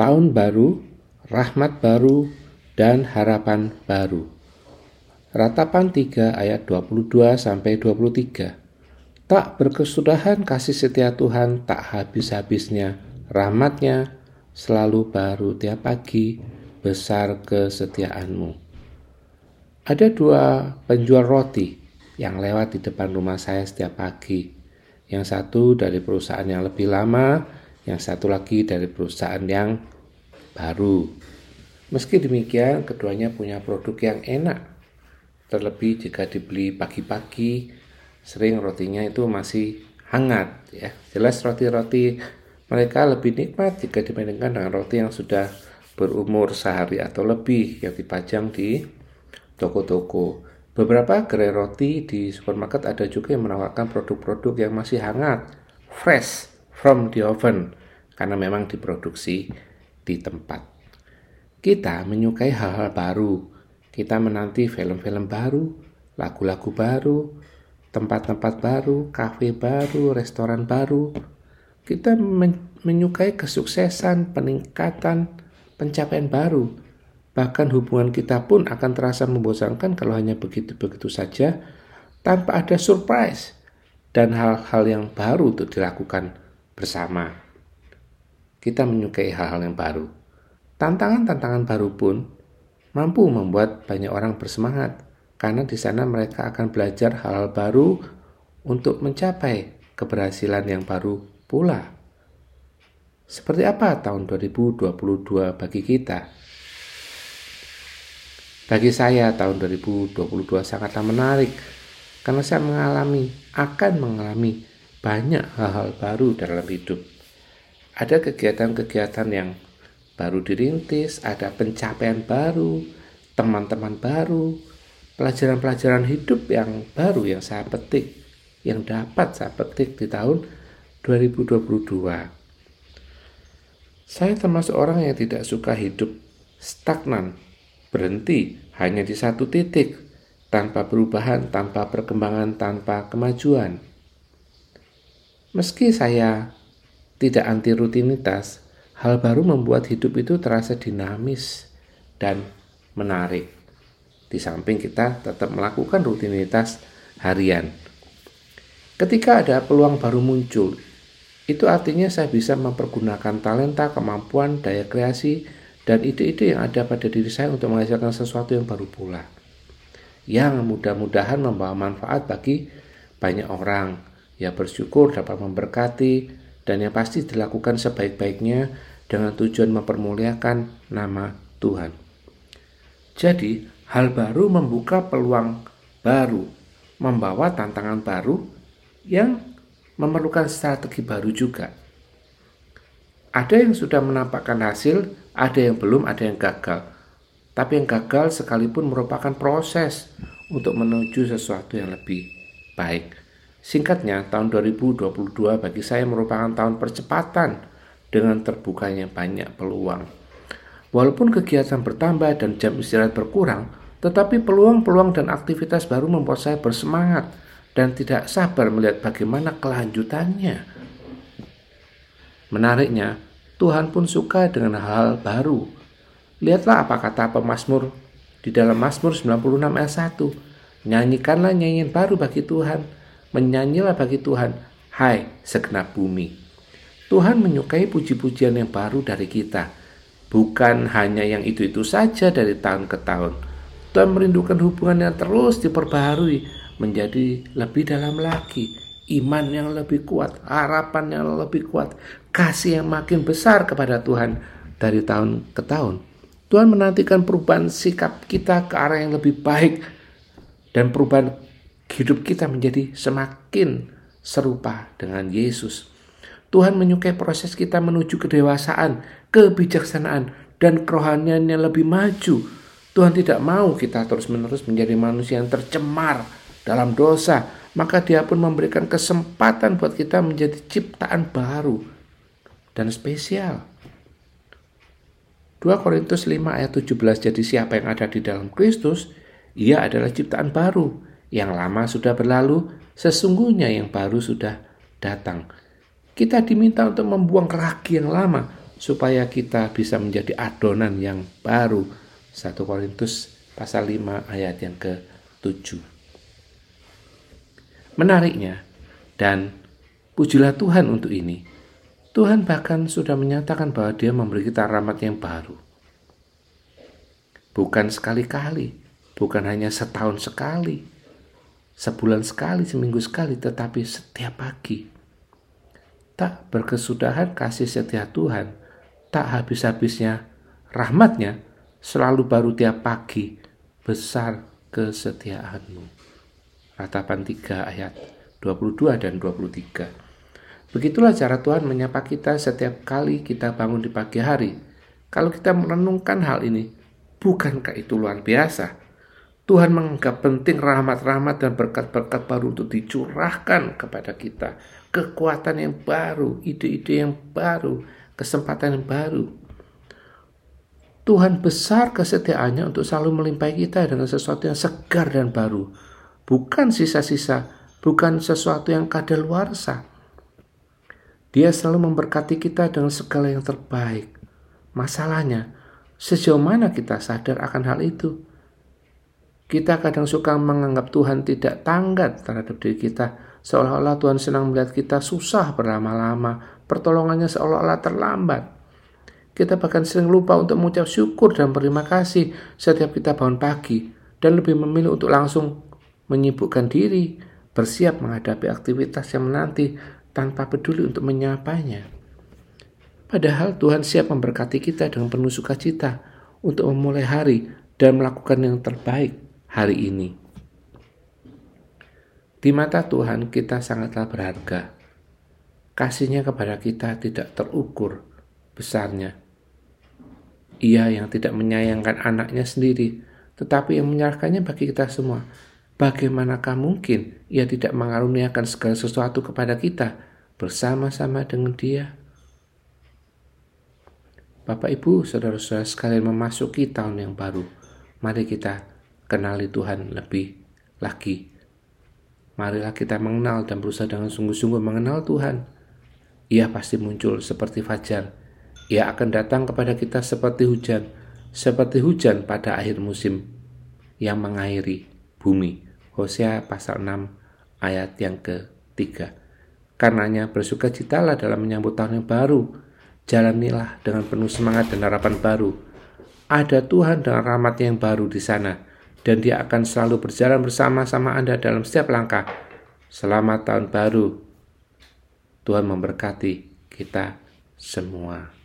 tahun baru, rahmat baru, dan harapan baru. Ratapan 3 ayat 22 sampai 23. Tak berkesudahan kasih setia Tuhan tak habis-habisnya, rahmatnya selalu baru tiap pagi, besar kesetiaanmu. Ada dua penjual roti yang lewat di depan rumah saya setiap pagi. Yang satu dari perusahaan yang lebih lama, yang satu lagi dari perusahaan yang baru. Meski demikian, keduanya punya produk yang enak. Terlebih jika dibeli pagi-pagi sering rotinya itu masih hangat ya. Jelas roti-roti mereka lebih nikmat jika dibandingkan dengan roti yang sudah berumur sehari atau lebih yang dipajang di toko-toko. Beberapa gerai roti di supermarket ada juga yang menawarkan produk-produk yang masih hangat, fresh from the oven, karena memang diproduksi di tempat. Kita menyukai hal-hal baru, kita menanti film-film baru, lagu-lagu baru, tempat-tempat baru, kafe baru, restoran baru. Kita men menyukai kesuksesan, peningkatan, pencapaian baru. Bahkan hubungan kita pun akan terasa membosankan kalau hanya begitu-begitu saja tanpa ada surprise dan hal-hal yang baru untuk dilakukan bersama. Kita menyukai hal-hal yang baru. Tantangan-tantangan baru pun mampu membuat banyak orang bersemangat karena di sana mereka akan belajar hal-hal baru untuk mencapai keberhasilan yang baru pula. Seperti apa tahun 2022 bagi kita? Bagi saya tahun 2022 sangatlah menarik karena saya mengalami, akan mengalami banyak hal-hal baru dalam hidup. Ada kegiatan-kegiatan yang baru dirintis, ada pencapaian baru, teman-teman baru, pelajaran-pelajaran hidup yang baru yang saya petik, yang dapat saya petik di tahun 2022. Saya termasuk orang yang tidak suka hidup stagnan, berhenti hanya di satu titik, tanpa perubahan, tanpa perkembangan, tanpa kemajuan. Meski saya tidak anti rutinitas, hal baru membuat hidup itu terasa dinamis dan menarik. Di samping kita tetap melakukan rutinitas harian. Ketika ada peluang baru muncul, itu artinya saya bisa mempergunakan talenta, kemampuan, daya kreasi, dan ide-ide yang ada pada diri saya untuk menghasilkan sesuatu yang baru pula. Yang mudah-mudahan membawa manfaat bagi banyak orang. Ya bersyukur dapat memberkati dan yang pasti dilakukan sebaik-baiknya dengan tujuan mempermuliakan nama Tuhan. Jadi, Hal baru membuka peluang baru, membawa tantangan baru yang memerlukan strategi baru juga. Ada yang sudah menampakkan hasil, ada yang belum, ada yang gagal. Tapi yang gagal sekalipun merupakan proses untuk menuju sesuatu yang lebih baik. Singkatnya, tahun 2022 bagi saya merupakan tahun percepatan dengan terbukanya banyak peluang. Walaupun kegiatan bertambah dan jam istirahat berkurang, tetapi peluang-peluang dan aktivitas baru membuat saya bersemangat dan tidak sabar melihat bagaimana kelanjutannya. Menariknya, Tuhan pun suka dengan hal baru. Lihatlah apa kata pemazmur di dalam Mazmur 96 ayat 1. Nyanyikanlah nyanyian baru bagi Tuhan, menyanyilah bagi Tuhan, hai segenap bumi. Tuhan menyukai puji-pujian yang baru dari kita, bukan hanya yang itu-itu saja dari tahun ke tahun Tuhan merindukan hubungan yang terus diperbaharui menjadi lebih dalam lagi, iman yang lebih kuat, harapan yang lebih kuat, kasih yang makin besar kepada Tuhan dari tahun ke tahun. Tuhan menantikan perubahan sikap kita ke arah yang lebih baik dan perubahan hidup kita menjadi semakin serupa dengan Yesus. Tuhan menyukai proses kita menuju kedewasaan, kebijaksanaan, dan kerohanian yang lebih maju Tuhan tidak mau kita terus-menerus menjadi manusia yang tercemar dalam dosa, maka Dia pun memberikan kesempatan buat kita menjadi ciptaan baru dan spesial. 2 Korintus 5 ayat 17 Jadi siapa yang ada di dalam Kristus, ia adalah ciptaan baru. Yang lama sudah berlalu, sesungguhnya yang baru sudah datang. Kita diminta untuk membuang ragi yang lama, supaya kita bisa menjadi adonan yang baru. 1 Korintus pasal 5 ayat yang ke-7. Menariknya, dan pujilah Tuhan untuk ini, Tuhan bahkan sudah menyatakan bahwa dia memberi kita rahmat yang baru. Bukan sekali-kali, bukan hanya setahun sekali, sebulan sekali, seminggu sekali, tetapi setiap pagi. Tak berkesudahan kasih setia Tuhan, tak habis-habisnya rahmatnya selalu baru tiap pagi, besar kesetiaanmu. Ratapan 3 ayat 22 dan 23. Begitulah cara Tuhan menyapa kita setiap kali kita bangun di pagi hari. Kalau kita merenungkan hal ini, bukankah itu luar biasa? Tuhan menganggap penting rahmat-rahmat dan berkat-berkat baru untuk dicurahkan kepada kita. Kekuatan yang baru, ide-ide yang baru, kesempatan yang baru. Tuhan besar kesetiaannya untuk selalu melimpahi kita dengan sesuatu yang segar dan baru. Bukan sisa-sisa bukan sesuatu yang kadaluarsa. Dia selalu memberkati kita dengan segala yang terbaik. Masalahnya, sejauh mana kita sadar akan hal itu? Kita kadang suka menganggap Tuhan tidak tanggap terhadap diri kita, seolah-olah Tuhan senang melihat kita susah berlama-lama, pertolongannya seolah-olah terlambat. Kita bahkan sering lupa untuk mengucap syukur dan berterima kasih setiap kita bangun pagi, dan lebih memilih untuk langsung menyibukkan diri bersiap menghadapi aktivitas yang menanti tanpa peduli untuk menyapanya. Padahal Tuhan siap memberkati kita dengan penuh sukacita untuk memulai hari dan melakukan yang terbaik hari ini. Di mata Tuhan kita sangatlah berharga. Kasihnya kepada kita tidak terukur besarnya. Ia yang tidak menyayangkan anaknya sendiri, tetapi yang menyerahkannya bagi kita semua bagaimanakah mungkin ia tidak mengaruniakan segala sesuatu kepada kita bersama-sama dengan dia? Bapak Ibu, saudara-saudara sekalian memasuki tahun yang baru. Mari kita kenali Tuhan lebih lagi. Marilah kita mengenal dan berusaha dengan sungguh-sungguh mengenal Tuhan. Ia pasti muncul seperti fajar. Ia akan datang kepada kita seperti hujan, seperti hujan pada akhir musim yang mengairi bumi. Hosea pasal 6 ayat yang ketiga. Karenanya bersuka citalah dalam menyambut tahun yang baru. Jalanilah dengan penuh semangat dan harapan baru. Ada Tuhan dengan rahmat yang baru di sana. Dan dia akan selalu berjalan bersama-sama Anda dalam setiap langkah. Selamat tahun baru. Tuhan memberkati kita semua.